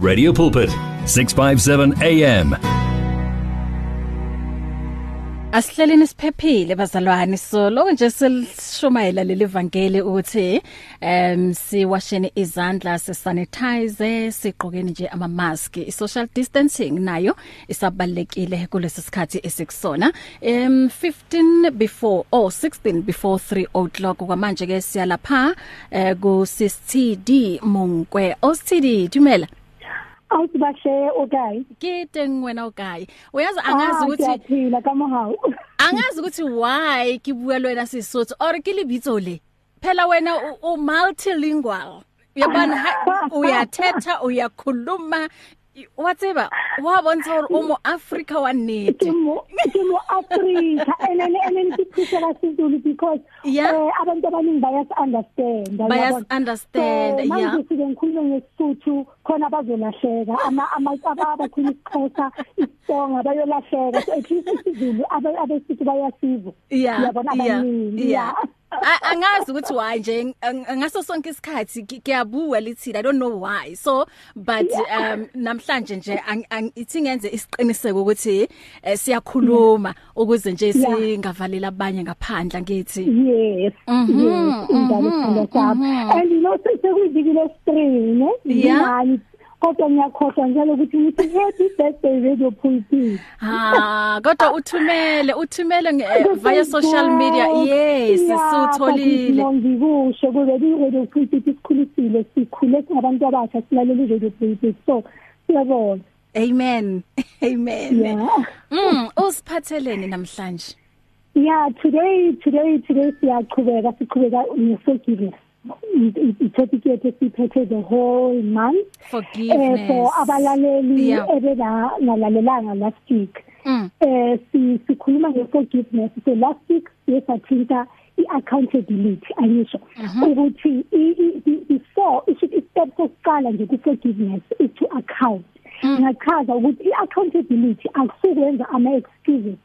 Radio Pulpit 657 AM Asihleleni siphephile bazalwane. So lokho nje silishumayela leli vangeli ukuthi em siwasheni izandla sisanitize siqhokeni nje ama mask i social distancing nayo isabalekile kulesi sikhathi esikusona. Em 15 before or oh, 16 before 3 o'clock. Kwamanje ke siyalapha eh, ku CCTD Monkwe OCD Dumela. Awusibashe okay. Kite ngwena okay. Uyazi angazi ukuthi siyaphila kama hawo angazi ukuthi why ke bua le wena Sesotho or ke lebitso le? Phela wena u multilingual. Yabona uyathetha uyakhuluma watseba wa bontsha hore o mo Africa wa nnete. Ke mo ke mo Africa and and and siphisa kaSizulu because Yeah. eh abantu abaningi bayas understand bayas understand yeah manje sike ngikhuluma ngesithu khona abazolahleka ama ama abakhuluma isiXhosa isonga bayolahleka. So at least isizulu abe abesithi bayasiza yeah Uyabona yeah abaningi, yeah yeah. A- angazi ukuthi why nje ngaso sonke isikhathi kuyabua lithi i don't know why. So but um namhlanje nje ithi ngenze isiqiniseko ukuthi eh, siyakhuluma ukuze nje Yeah. singavaleli abanye ngaphandle ngithi. Yes. Mhm, indaba mhm, sami. mhm. and you know sekuyiviki lesithree ne? Yeah. Ngingani, kodwa ngiyakhohlwa njalo ukuthi ngithi happy birthday radio pulpit ha kodwa uthumele uthumele nge- eh, via social media. Yes sutholile ngikusho kube i radio pulpit isikhulisile sikhule singabantu abasha silalela i radio pulpit so siyabona amen amen. Yeah mm usiphatheleni namhlanje? Yeah, today today today siyaqhubeka siqhubeka ngeforgiveness. I-topic yethu siphethe the whole month forgiveness eh for abalaleli Yeah. ebeda ngalalelanga last week. mm Eh si sikhuluma ngeforgiveness. So last week yesathinta i-accountability ayisho ukuthi i- i- i- before i-step sokuqala nje ku-forgiveness is to account. Ngachaza ukuthi i-accountability akusukwenza ama-excuses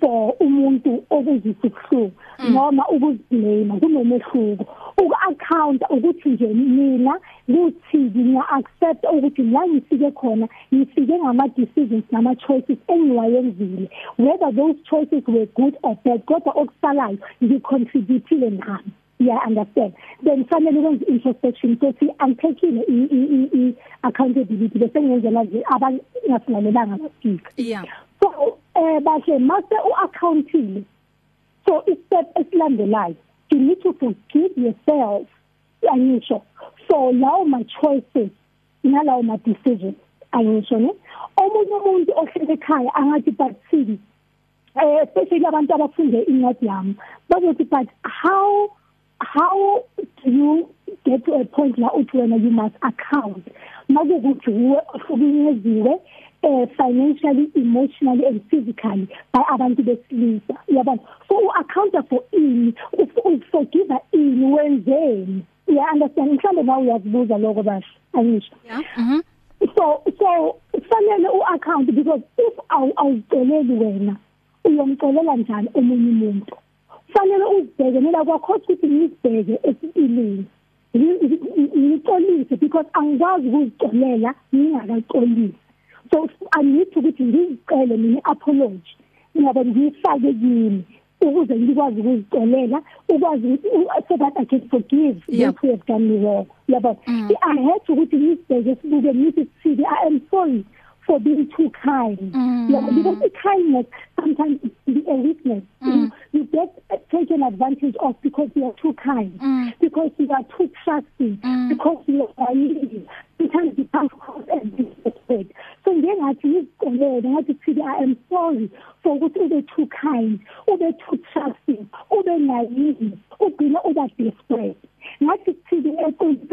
for umuntu okuzisa ubuhlungu noma ukuziblame kunomehluko. Uku-account ukuthi nje mina kuthi ngiya accept ukuthi la ngifike khona ngifike ngama decisions nama choices engiwayenzile. Whether those choices were good or bad kodwa okusalayo ngicontributile ngami yeah understand. Then fanele ukwenza introspection ukuthi angithekile i accountability bese ngiyenzela nje abangasingalelanga basika yeah. So eh bahle mase uaccountile so istep esilandelayo you need to forgive yourself. Ayisho. So lawo ma choices nalawo ma decisions ayisho ne? Omunye umuntu ohlele ekhaya angathi but sidi eh especially abantu abafunde incwadi yami bazothi but how how do you get to a point la uthi wena you must account? Makukuthi uwe ohlukunyeziwe eh financially emotionally and physically by abantu besilisa. Yabona? So u account for ini u forgive ini wenzeni? Ya understand? Mhlambe nawe uyazibuza lokho basho ayisho yeah mhm so so fanele u-account because if awu awuceleli wena uyomcelela njani omunye umuntu? Fanele uzibheke mina kwakho ukuthi ngizibheke esipilini ngixolise because angikwazi ukuzicolela ngingakaxolisi. So i need ukuthi ngizicele mina apology ngiyaba ngifake kimi ukuze ngikwazi ukuzicolela ukwazi ukuthi so that i can forgive Yep. those who have done me wrong yabo i had ukuthi ngizibheke sibuke ngithi sithi i am sorry. For being too kind Mm. yeah, because the kindness sometimes it can be a weakness you, you get taken advantage of because you are too kind Mm. because you are too trusting Mm. because you are naive sometimes you come across as disrespect so njengathi ngizicelele ngathi sithi i am sorry for ukuthi ube too kind ube too trusting ube naive ugcina uba desperate ngathi sithi eqinisa ukuthi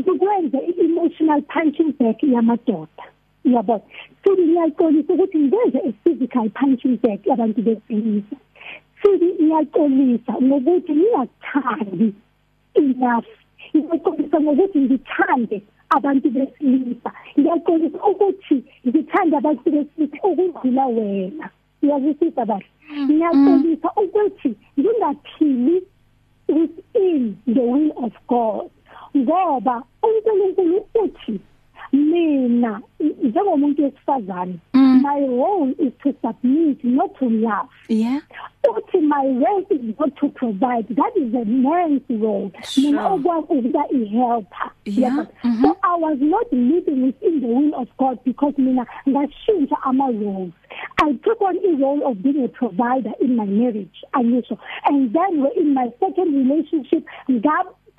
ngikwenze i-emotional punching back yamadoda. Yabo futhi ngiyaxolisa ukuthi ngenze i-physical punching back yabantu besilisa. Futhi ngiyaxolisa ngokuthi ngingathandi enough. Ngiyaxolisa ngokuthi ngithande abantu besilisa. Ngiyaxolisa ukuthi ngithande abantu besilisa ukudlula wena. Uyazwisisa bahle ngiyaxolisa ukuthi ngingaphili within the will of God. Ngoba uNkulunkulu uthi mina njengomuntu wesifazane Mm. my role is to submit not to love yeah. Uthi my role is not to provide. That is a man's role. Mina okwazi ukuba i helper Yeah. Mhm. so i was not living within the will of god because mina ngashintsha ama roles i took on a role of being a provider in my marriage angisho and then in my second relationship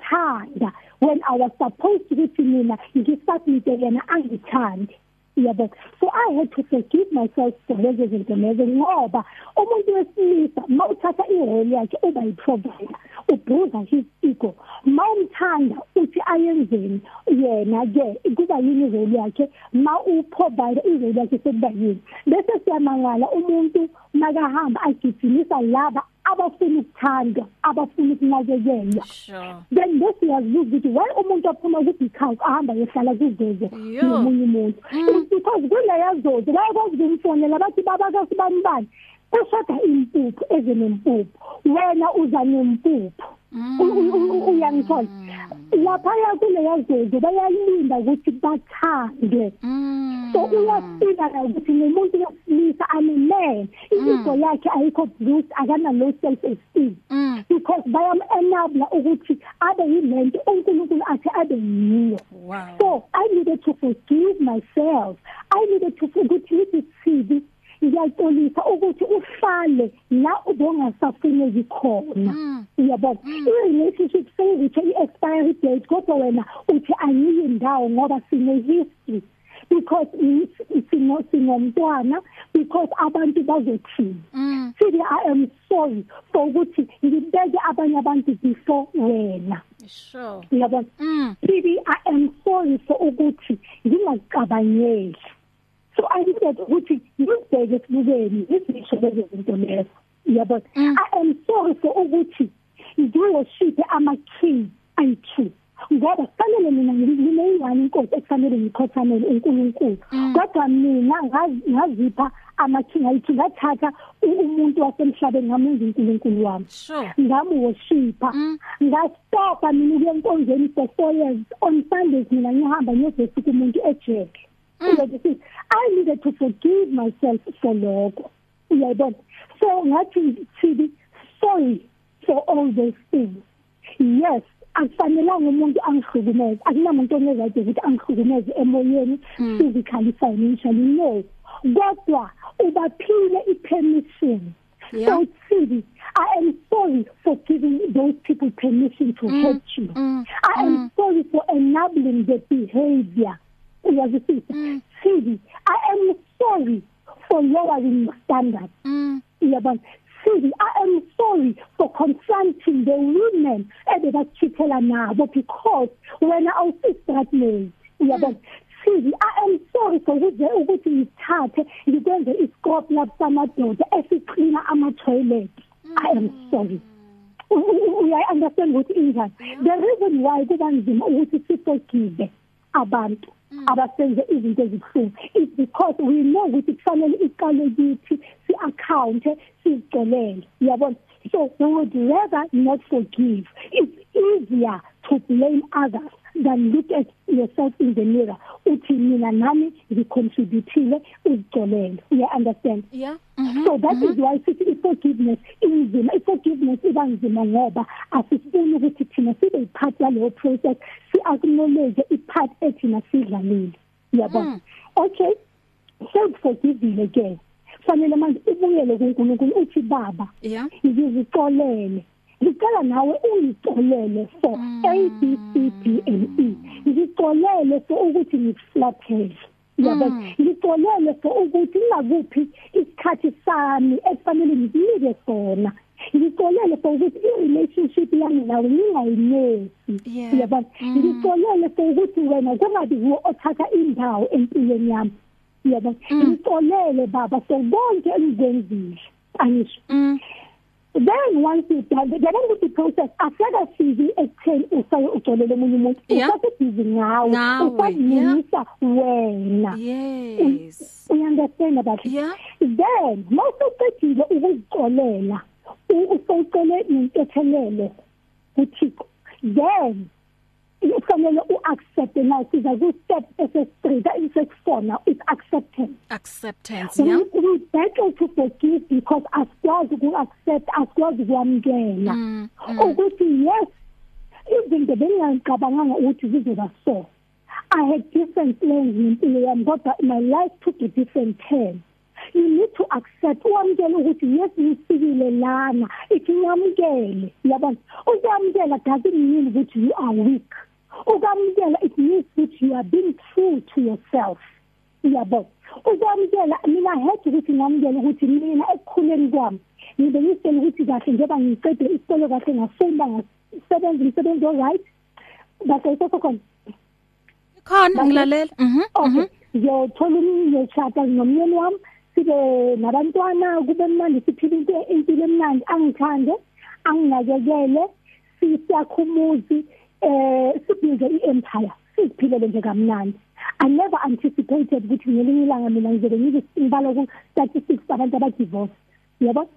ngathanda when i was supposed to be mina ngisubmit yena angithandi yabo so i had to forgive myself for lezo zinto lezo ngoba umuntu wesilisa mawuthatha irole yakhe uba yiprovider ubruza his ego. Mawumthanda uthi ayenzeni? Yena ke kuba yini irole yakhe? Ma uprovider irole yakhe sekuba yini? Bese siyamangala umuntu makahamba agijimisa laba abafuna ukuthandwa abafuna ukunakekelwa sure. Then bese uyazibuza ukuthi why umuntu aphuma ku-because ahamba yehlala kuzozo Yo. nomunye umuntu. It's because kuleya zozo bayakwazi ukumfonela bathi babakasibani bani eshoda impuphu eze nempuphu. Wena uza nempuphu. U- u- u- uyangithola. Laphaya kuleya zozo bayalinda ukuthi bathandwe mm. So uyafika la ukuthi nomuntu wesilisa amen ego yakhe ayikho bruised akana low self esteem mm. Because bayam enabla ukuthi abe yilento uNkulunkulu athi abe yiyo. Wow. So i needed to forgive myself. I needed to ukuthi ngithi sibi. Ngiyaxolisa ukuthi uhlale la ubongasafuneki khona. Mm. uyabona i-relationship seyivithe i-expiry date kodwa wena uthi angiyi ndawo ngoba sine-history. Because i- sino sinomntwana because abantu bazothini? Mm sithi i am sorry for ukuthi ngibeke abanye abantu before wena. Sure. Uyabona mm sithi i am sorry for ukuthi ngingacabangeli. So i needed ukuthi ngibheke esibukeni ngizisho lezo zinto lezo uyabona Mm. i am sorry for ukuthi ngiwoshiphe ama-king ayi-two ngoba kufanele mina ngineyingane inkosi ekufanele ngikhothamele unkulunkulu. Mm. kodwa mina ngazi- ngazipha ama-king ayi-two ngathatha u- umuntu wasemhlabeni ngamenza unkulunkulu wami. Sure. Ngamuwoshipha. Mm. ngastopa mina ukuya enkonzweni for four years. On sundays mina ngihamba ngiyobhesika umuntu ejele. Uyokuthi i needed to forgive myself for lokho. Uyayibona? So ngathi thibi sorry for all those things. Yes akufanelanga umuntu angihlukumeze. Akunamuntu onezayide ukuthi angihlukumeze emoyeni physically financially no. Kodwa ubaphile i-permission. Yeah. so Sidi, I am sorry for giving those people permission to Mm, hurt you. mm, I am sorry for enabling the behavior. Uyazwisisa? Mm. Sidi, I am sorry for lowering your standards. mm Uyabona? Sidi, I am sorry for confronting the women ebebachithela nabo because when I was stratmate. Uyabona? Sidi, I am sorry for ukuze ukuthi ngithathe ngikwenze iscope lapamadoda esiqina ama toilet. I am sorry. U- u- uya understand ukuthi injani the reason why kuba nzima ukuthi siforgive abantu abasenze izinto ezibuhlungu. Is because we know ukuthi kufanele iqale kithi si-account sizicelele uyabona? So we would rather not forgive. It's easier to blame others than look at yourself in the mirror. Uthi mina nami ngicontributile uzicolele. Uya understand? Yeah. So that is why sithi i-forgiveness inzima i-forgiveness iba nzima ngoba asifuni ukuthi thina sibe yipart yaleyo process si-acknowledge i-part ethina sidlalile uyabona? Okay. Sekuforgivile ke. Fanele manje ubuyele kuNkulunkulu uthi baba yeah. ngizicolele. Ngicela nawe ungicolele for A B C D and E. Ngicolele for ukuthi ngikuflathele yabo ngicolele for ukuthi ngakuphi isikhathi sami esifanele ngikunike sona. Ngicolele for ukuthi i-relationship yami nawe ngingayinesi Yeah. yabo ngicolele for ukuthi wena kungabi wo othatha indawo empilweni yami. Yabo ngicolele baba for konke engikwenzile angisho. Mm. Then once you done yabona ukuthi process aseka sizi ekutheni usaye ucolele omunye umuntu Yeah. usasebhizi ngawe Ngawe, usazinika wena yes uyanderstand about it yeah then mawusuqedile ukuzicolela u- usowucele nentethelelo kuthixo then kufanele uaccept nayo siza ku step ess3 that is six4 now it's acceptance. Acceptance yeah. We, we battle to forgive because asikwazi ku accept asikwazi ukwamkela Mm, ukuthi yes izinto bengicabanganga ukuthi zizoba so I had different plans ngempilo yami kodwa my life took a different turn. You need to accept uwamkele ukuthi yes ngisikile lana ithi ngamkele yabona? Ukwamkela doesn't mean ukuthi you are weak. Ukwamkela it means that you are being true to yourself. Yabo ukwamkela mina head ukuthi ngamkele ukuthi mina ekukhuleni kwami ngibe ngisele ukuthi kahle njengoba ngiqede isikole kahle ngafunda ngasebenza umsebenzi oright. Base sokhona khona. Ngilalela. Mhm okay. ngiyothola umnyoshata nomyeni wami. Sibe nabantwana kube mnandi siphile into impilo emnandi. Angithande anginakekele siyakhumuzi. Eh sibuze iempire siphilele nje kamnandi I never anticipated ukuthi ngelinye ilanga mina ngizobe ngizibala ku statistics abantu abadivorce yabo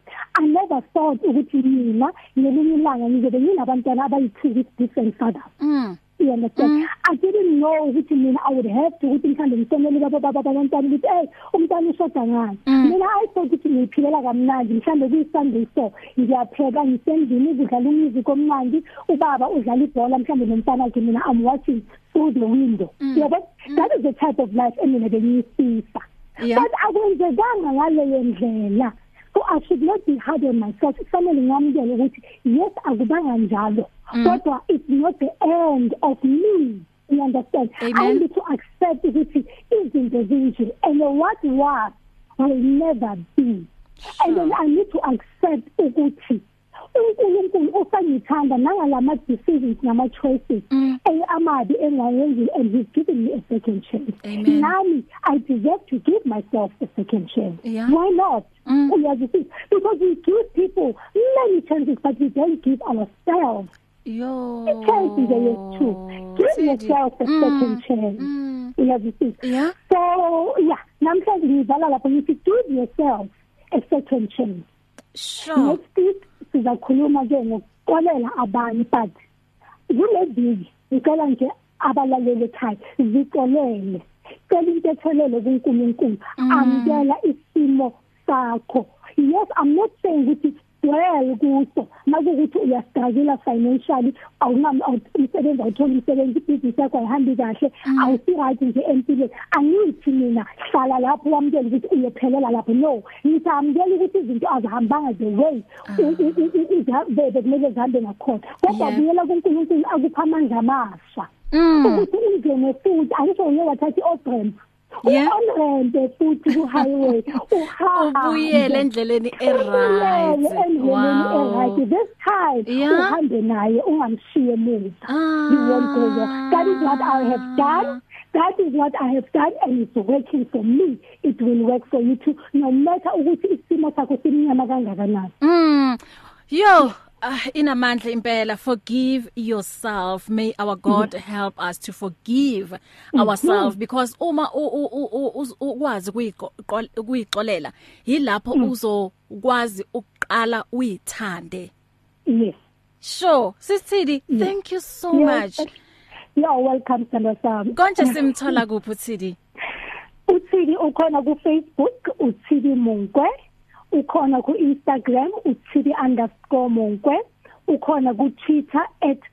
I never thought ukuthi mina ngelinye ilanga ngizobe nginabantwana abayi-two with different fathers. Mm. You understand mm. i didn't know ukuthi mina i would have to ukuthi mhlambe ngisonele baba baba abantwana ukuthi hey umntwana ushoda ngani? Mm. mina i thought ukuthi ngiphilela kamnandi mhlambe kuyi sunday so ngiyapheka ngisendlini ukudlala umusic omnandi ubaba udlala ibhola mhlambe nomntana wakhe mina i'm watching through the window. Yabo that is the type of life emina bengiyisisa Yeah. but akwenzekanga ngaleyo ndlela. So i should not be hard on myself. Kufanele ngamukele ukuthi yes akubanga njalo kodwa it's not the end of me. You understand? Amen. i need to accept ukuthi izinto zinje and what was will never be. And then i need to accept ukuthi uNkulunkulu usangithanda nangalama decisions nama choices Mm. amabi engayenzi and he's given me a second chance. Nami i deserve to give myself a second chance. Yeah. why not? Mm. uyazisisa because we give people many chances but we don't give ourselves. Yo. Chance nje yethu give Sidi. yourself a Mm. second chance. Mm. Uyazisisa yeah. So yeah namhlanje ngivala lapho ngithi give yourself a second chance. Sure. Next week sizakhuluma ke ngokuxolela abanye but kule viki ngicela nje abalaleli ekhaya zixolele. Cela into etholele kuNkulunkulu amkela isimo sakho. Yes i'm not saying ukuthi well kuso makuthi uyastruggle financially awunami umsebenzi awuthola umsebenzi ibhizinisi yakho ayihambi kahle awusiright nje empilweni. Angithi mina hlala lapho wamukela ukuthi uyophelela lapho. No ngithi amukela ukuthi izinto azihambanga the way. Izabe kumele zihambe ngakhona. Kodwa Yeah. buyela kuNkulunkulu akupha amandla amasha mm. Ukuthi ungene futhi angisho ngeke wathatha i-obrand Yeah. Uonrente futhi ku-highway. Uhambe. Ubuyele endleleni Ubuyele endleleni e-right. This time Yeah. uhambe naye ungamshiye emuva. Ah you won't go there. That is what i have done. That is what i have done and it's working for me. It will work for you too. No matter ukuthi isimo sakho simnyama kangakanani. Mm. Yo, uh, inamandla impela. Forgive yourself. May our God help us to forgive ourselves because uma ukwazi kuyixolela yilapho uzokwazi ukuqala uyithande. yes. Sure, Sisithidi, thank you so Yes. much. you're welcome sandra sami Konje simthola kuphi uThidi? uthidi ukhona ku Facebook? Uthidi Munkwe ukhona ku Instagram uthidi_munkwe ukhona ku Twitter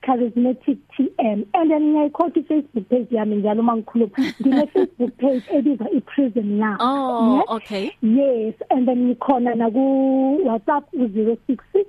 @charismatictm and then ngiyayikhotha i-Facebook page yami njalo uma ngikhuluma. Ngine Facebook page ebizwa i-Prison Now. Oh, Yes? okay. yes. And then ngikhona na ku WhatsApp u066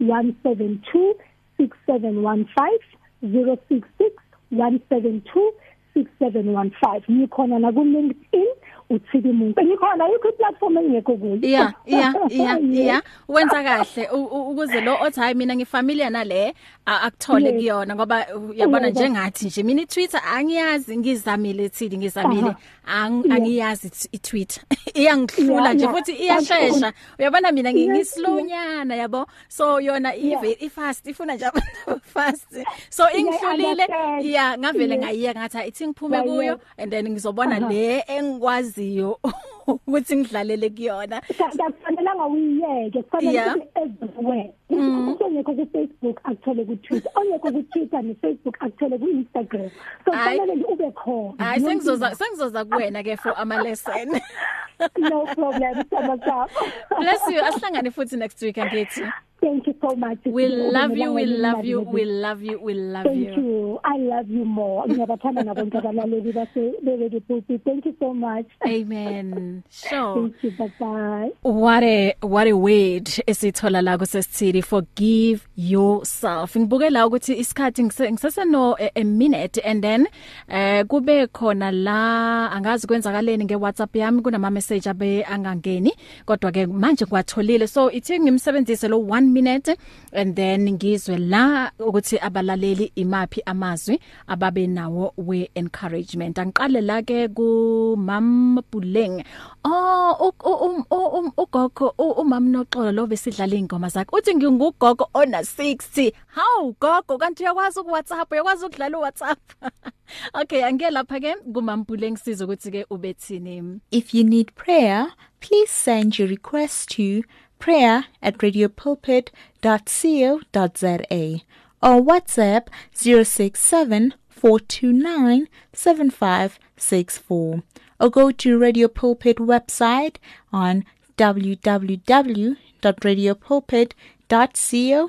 172 6715 066 172 6715 ngikhona na ku LinkedIn uthidi muntu ngikhona yikho platform engekho kuyo Yeah, yeah, yeah, yeah. Wenza kahle u- u- ukuze lo othi hayi mina ngifamiliar nale a- akuthole Yes. kuyona ngoba u- uyabona Yebo. njengathi nje mina iTwitter angiyazi ngizamile thidi ngizamile ang- Yeah. angiyazi i- iTwitter iyangihlula Yeah, nje yeah. futhi iyashesha uyabona mina Yes, ngislow-nyana yabo so yona Yeah. ive ifast ifuna nje abantu fast so ingihlulile understand. yeah ngavele Yes. ngayiya ngathi ithi ngiphume Yeah, kuyo yeah. and then ngizobona Aha. le engikwaziyo ukuthi ngidlalele kuyona. Akufanelanga uyiyeke kufanele ukuthi everywhere ongekho ku Facebook akuthole ku Twitter ongekho ku Twitter ne Facebook akuthole ku Instagram so kufanele ube khona. Hayi sengizoza sengizoza kuwena ke for ama lesson no problem sama bless you. Asihlangane futhi next week angithi Thank you so much. We love you, we love you, we love you, we love Thank you. Thank you. I love you more. Ngiyabathanda nabonke abalaleli base bebe pulpit. Thank you so much. Amen. Sure. Thank you. Bye bye. What a what a word esithola la kusesithili forgive yourself. Ngibuke la ukuthi isikhathi ngisese no a, a minute and then eh uh, kube khona la angazi kwenzakaleni ngeWhatsApp yami kunama message abe angangeni kodwa ke manje kwatholile so ithi ngimsebenzise lo 1 minute and then ngizwe la ukuthi abalaleli imapi amazwi ababe nawo we encouragement angiqale la ke ku mam Puleng oh ugogo umam noxolo lo besidlala ingoma zakhe. Uthi ngingugogo ona 60 how gogo kanti uyakwazi ku WhatsApp uyakwazi ukudlala u WhatsApp Okay angiye lapha ke kumampule ngisiza ukuthi ke ubethini If you need prayer please send your request to prayer@radiopulpit.co.za or WhatsApp 0674297564 or go to Radio Pulpit website on www.radiopulpit.co.za.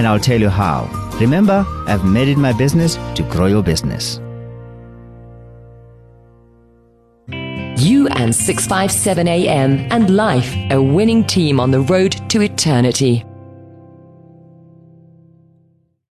and I'll tell you how. Remember, I've made it my business to grow your business. You and 657 AM and life, a winning team on the road to eternity.